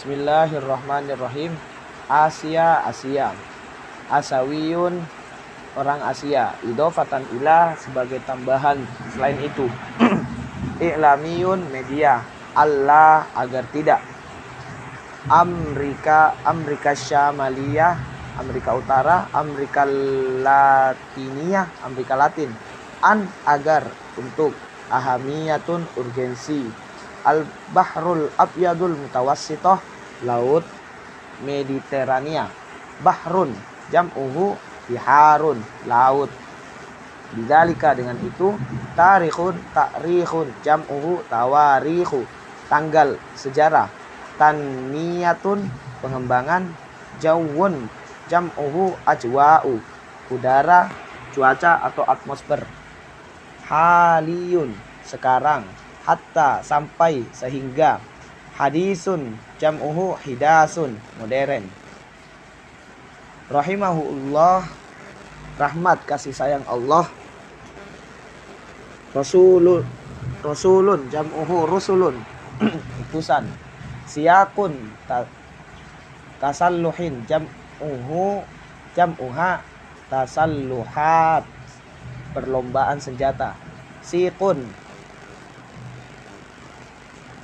Bismillahirrahmanirrahim. Asia, Asia. Asawiyun, orang Asia. Idofatan ila sebagai tambahan selain itu. I'lamiyun, media. Allah agar tidak. Amerika, Amerika Syamaliyah, Amerika Utara, Amerika Latinia, Amerika Latin. An agar untuk ahamiyatun urgensi al bahrul abyadul mutawassitoh laut Mediterania. Bahrun jam'uhu biharun laut. Bidalika dengan itu tarikhun takrihun jam'uhu tawarihu. Tanggal sejarah tanmiyatun pengembangan jawun jam'uhu ajwa'u. Udara cuaca atau atmosfer. Haliyun sekarang hatta sampai sehingga hadisun jam'uhu hidasun modern rahimahullah rahmat kasih sayang Allah. Rasulun rasulun jam'uhu rusulun utusan. Siakun ta, tasalluhin jam'uhu jam'uha tasalluhat. Perlombaan senjata. Siqun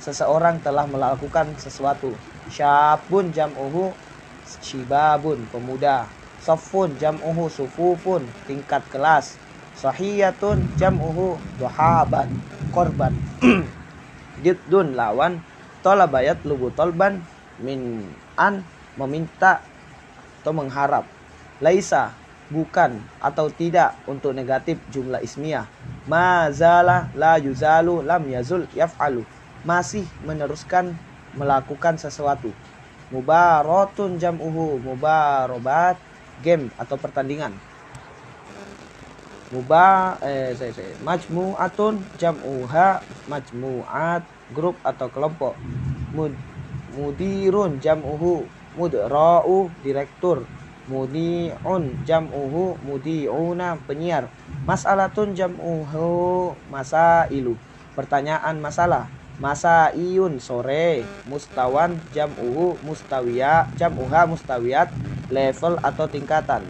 seseorang telah melakukan sesuatu. Syabun jam'uhu shibabun pemuda. Safun jam'uhu sufufun tingkat kelas. Sahiyatun jam'uhu dohaban korban. Jiddun lawan tolabayat lubu tolban min an meminta atau mengharap. Laisa bukan atau tidak untuk negatif jumlah ismiyah. Mazala la yuzalu lam yazul yaf'alu. Masih meneruskan melakukan sesuatu. Mubaratun jam'uhu mubarobat game atau pertandingan. Muba eh saya saya majmu'atun jam'uha majmu'at grup atau kelompok. Mud, mudirun jam'uhu mudra'u direktur mudi'un jam'uhu mudi'una penyiar mas'alatun jam'uhu masailu pertanyaan masalah masa iyun sore mustawan jam'uhu mustawiya jam'uha mustawiyat level atau tingkatan?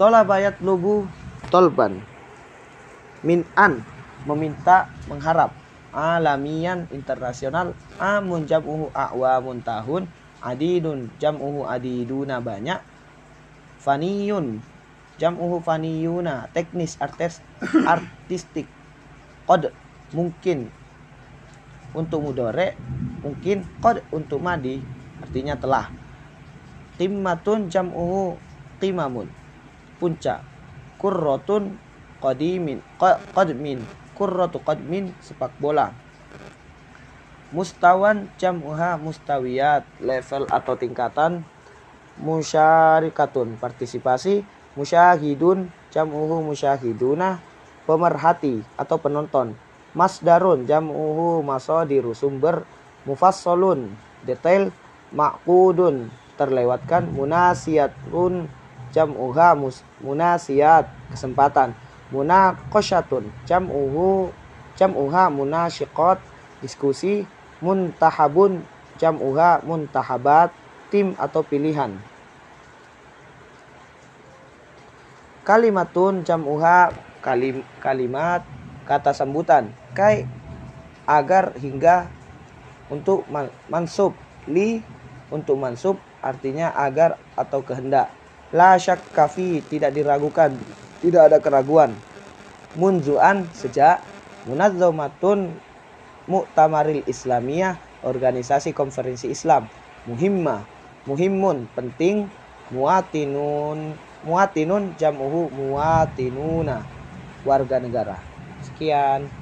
Tolabayat lubu tolban. Min an meminta mengharap. Alamian internasional amun jam'uhu a'wamun tahun adidun. Jam'uhu adiduna banyak. Faniyun jam'uhu faniyuna. Teknis artis artistik. Qad mungkin untuk mudore mungkin qad untuk madi. Artinya telah. Timmatun jam'uhu timamun. Puncak. Kurrotun qadimin qadmin. Kurratu qadmin sepak bola. Mustawan jam'uha mustawiyat level atau tingkatan. Musyarikatun partisipasi. Musyahidun jam'uhu musyahiduna. Pemerhati atau penonton masdarun jam'uhu masadiru sumber mufassalun detail maqudun terlewatkan munasiyatun jam'uha munasiyat kesempatan munaqasyatun jam'uhu jam'uha munasyiqat diskusi muntahabun jam'uha muntahabat tim atau pilihan. Kalimatun jam'uha kalim, kalimat kata sambutan kai agar hingga untuk mansub li untuk mansub artinya agar atau kehendak la syak kafi tidak diragukan tidak ada keraguan munzuan sejak munazzamatun Mu'tamaril Islamiyah, organisasi konferensi Islam. Muhimma, muhimmun, penting. Muatinun, muatinun jam'uhu muatinuna, warga negara. Sekian.